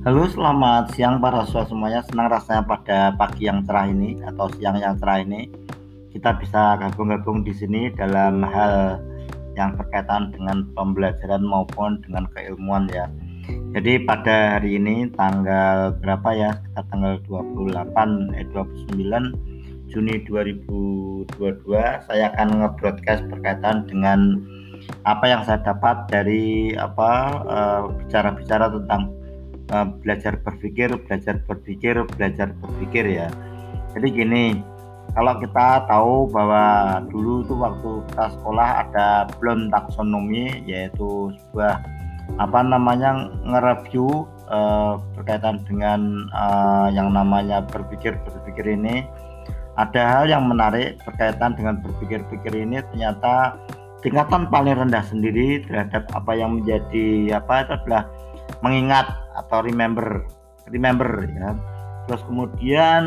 Halo, selamat siang para siswa semuanya. Senang rasanya pada pagi yang cerah ini atau siang yang cerah ini kita bisa gabung-gabung di sini dalam hal yang berkaitan dengan pembelajaran maupun dengan keilmuan ya. Jadi pada hari ini tanggal berapa ya? Kita tanggal 28 eh 29 Juni 2022 saya akan nge-broadcast berkaitan dengan apa yang saya dapat dari apa eh, bicara-bicara uh, tentang uh, belajar berpikir, belajar berpikir, belajar berpikir ya. Jadi gini, kalau kita tahu bahwa dulu itu waktu kita sekolah ada belum taksonomi yaitu sebuah apa namanya nge-review uh, berkaitan dengan uh, yang namanya berpikir berpikir ini ada hal yang menarik berkaitan dengan berpikir-pikir ini ternyata tingkatan paling rendah sendiri terhadap apa yang menjadi apa itu adalah mengingat atau remember remember ya. Terus kemudian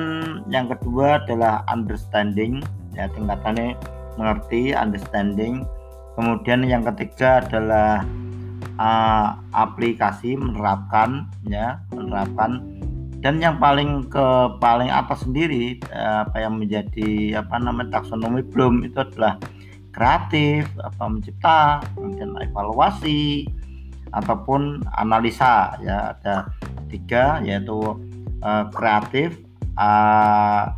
yang kedua adalah understanding ya tingkatannya mengerti understanding. Kemudian yang ketiga adalah uh, aplikasi menerapkan ya menerapkan. Dan yang paling ke paling atas sendiri uh, apa yang menjadi apa namanya taksonomi belum itu adalah kreatif apa mencipta kemudian evaluasi ataupun analisa ya. Ada tiga yaitu uh, kreatif uh,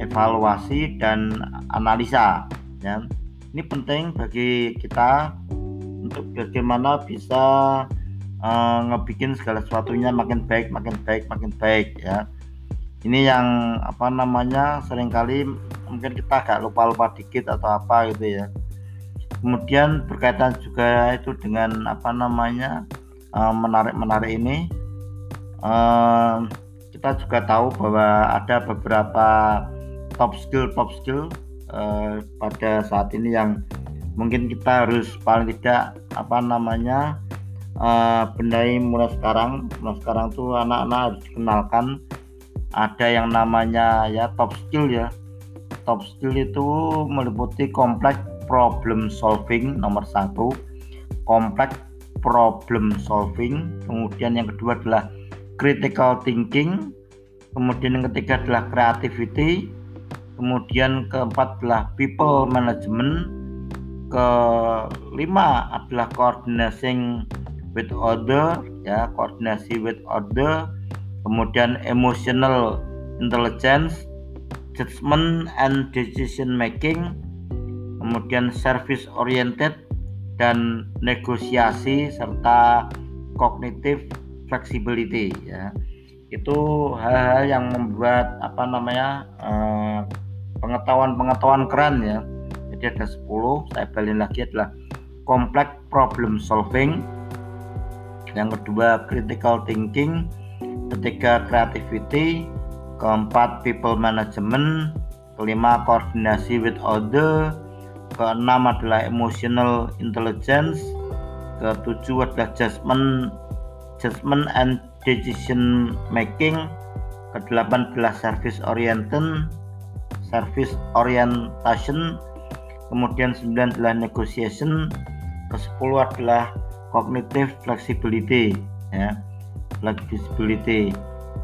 evaluasi dan analisa ya. Ini penting bagi kita untuk bagaimana bisa uh, ngebikin segala sesuatunya makin baik makin baik makin baik ya. Ini yang apa namanya sering kali mungkin kita agak lupa-lupa dikit atau apa gitu ya kemudian berkaitan juga itu dengan apa namanya uh, menarik-menarik ini uh, kita juga tahu bahwa ada beberapa top skill top skill uh, pada saat ini yang mungkin kita harus paling tidak apa namanya uh, benahi mulai sekarang. Mulai sekarang tuh anak-anak harus dikenalkan ada yang namanya ya top skill ya. Top skill itu meliputi kompleks problem solving nomor satu kompleks problem solving. Kemudian yang kedua adalah critical thinking. Kemudian yang ketiga adalah creativity. Kemudian keempat adalah people management. Kelima adalah coordinating with other ya koordinasi with other kemudian emotional intelligence judgment and decision making kemudian service oriented dan negosiasi serta kognitif flexibility ya. Itu hal-hal yang membuat apa namanya eh, pengetahuan-pengetahuan keren ya. Jadi ada 10 saya balik lagi adalah complex problem solving. Yang kedua critical thinking. Ketiga creativity. Keempat people management. Kelima koordinasi with other keenam adalah emotional intelligence. Ketujuh adalah judgment judgment and decision making. Kedelapan adalah service oriented service orientation. Kemudian sembilan adalah negotiation. Ke sepuluh adalah cognitive flexibility ya flexibility.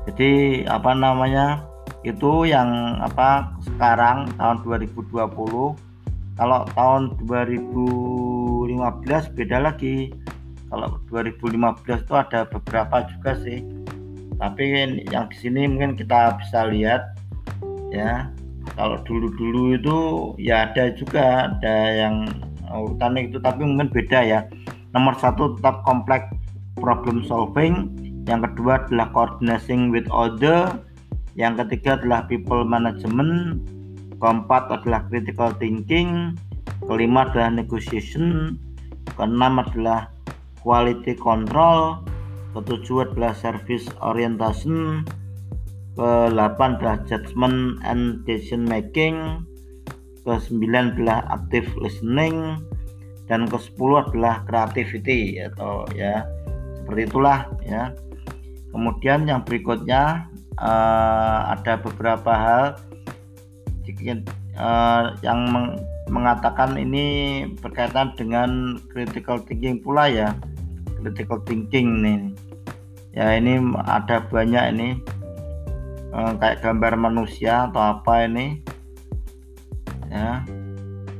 Jadi apa namanya itu yang apa sekarang tahun 2020 kalau tahun 2015 beda lagi. Kalau 2015 itu ada beberapa juga sih. Tapi yang di sini mungkin kita bisa lihat ya. Kalau dulu-dulu itu ya ada juga ada yang urutan itu tapi mungkin beda ya. Nomor satu tetap kompleks problem solving yang kedua adalah coordinating with other yang ketiga adalah people management keempat adalah critical thinking, kelima adalah negotiation, keenam adalah quality control, ketujuh adalah service orientation, ke-8 adalah judgment and decision making, ke-9 adalah active listening, dan ke-10 adalah creativity atau ya. Seperti itulah ya. Kemudian yang berikutnya uh, ada beberapa hal uh, yang meng mengatakan ini berkaitan dengan critical thinking pula ya. Critical thinking nih ya ini ada banyak ini. Eh, kayak gambar manusia atau apa ini. Ya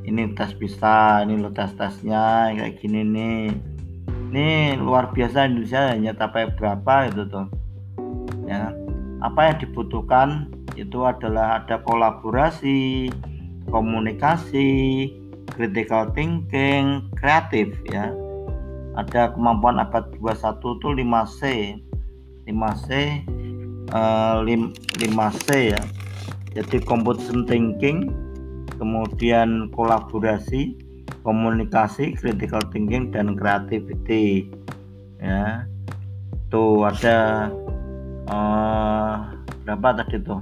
ini tes bisa ini lo tes tesnya kayak gini nih. Ini luar biasa Indonesia hanya capai berapa itu tuh. Ya apa yang dibutuhkan itu adalah ada kolaborasi komunikasi critical thinking kreatif ya ada kemampuan abad 21 itu 5C 5C uh, 5C ya jadi competition thinking kemudian kolaborasi, komunikasi, critical thinking dan creativity. Ya. Tuh ada uh, berapa tadi tuh?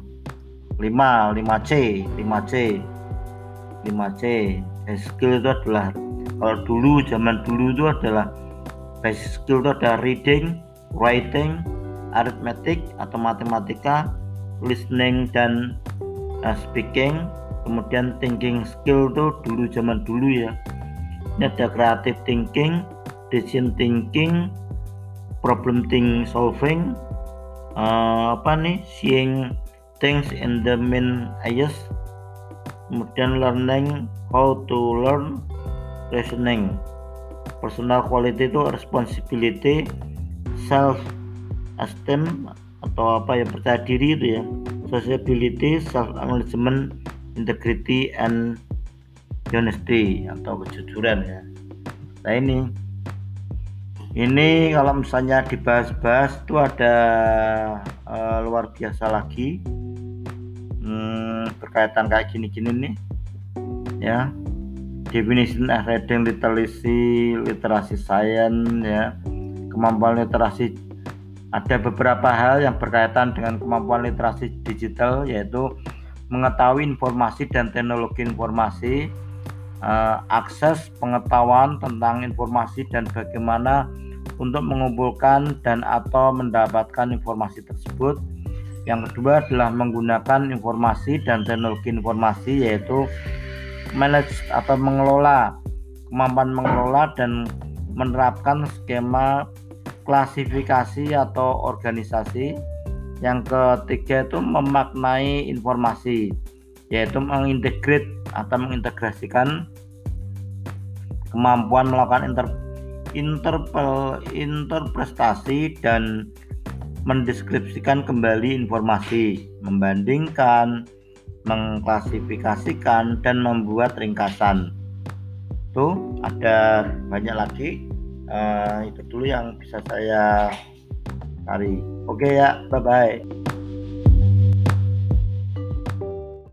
5, 5C, 5C. 5C. Basic skill itu adalah kalau dulu zaman dulu itu adalah basic skill itu ada reading, writing, arithmetic atau matematika, listening dan uh, speaking, kemudian thinking skill tuh dulu zaman dulu ya ini ada creative thinking decision thinking problem thinking solving uh, apa nih seeing things in the main eyes kemudian learning how to learn reasoning. Personal quality itu responsibility self esteem atau apa ya percaya diri itu ya. Sociability self acknowledgement integrity and honesty atau kejujuran ya. Nah ini. Ini kalau misalnya dibahas-bahas itu ada uh, luar biasa lagi berkaitan kayak gini-gini nih ya definition of reading literacy literasi science ya kemampuan literasi ada beberapa hal yang berkaitan dengan kemampuan literasi digital yaitu mengetahui informasi dan teknologi informasi, uh, akses pengetahuan tentang informasi dan bagaimana untuk mengumpulkan dan atau mendapatkan informasi tersebut. Yang kedua adalah menggunakan informasi dan teknologi informasi yaitu manage atau mengelola kemampuan mengelola dan menerapkan skema klasifikasi atau organisasi. Yang ketiga itu memaknai informasi, yaitu mengintegrit atau mengintegrasikan kemampuan melakukan inter, interpel, interpretasi dan mendeskripsikan kembali informasi, membandingkan, mengklasifikasikan dan membuat ringkasan. Tuh ada banyak lagi. Uh, itu dulu yang bisa saya cari. Oke ya, bye bye.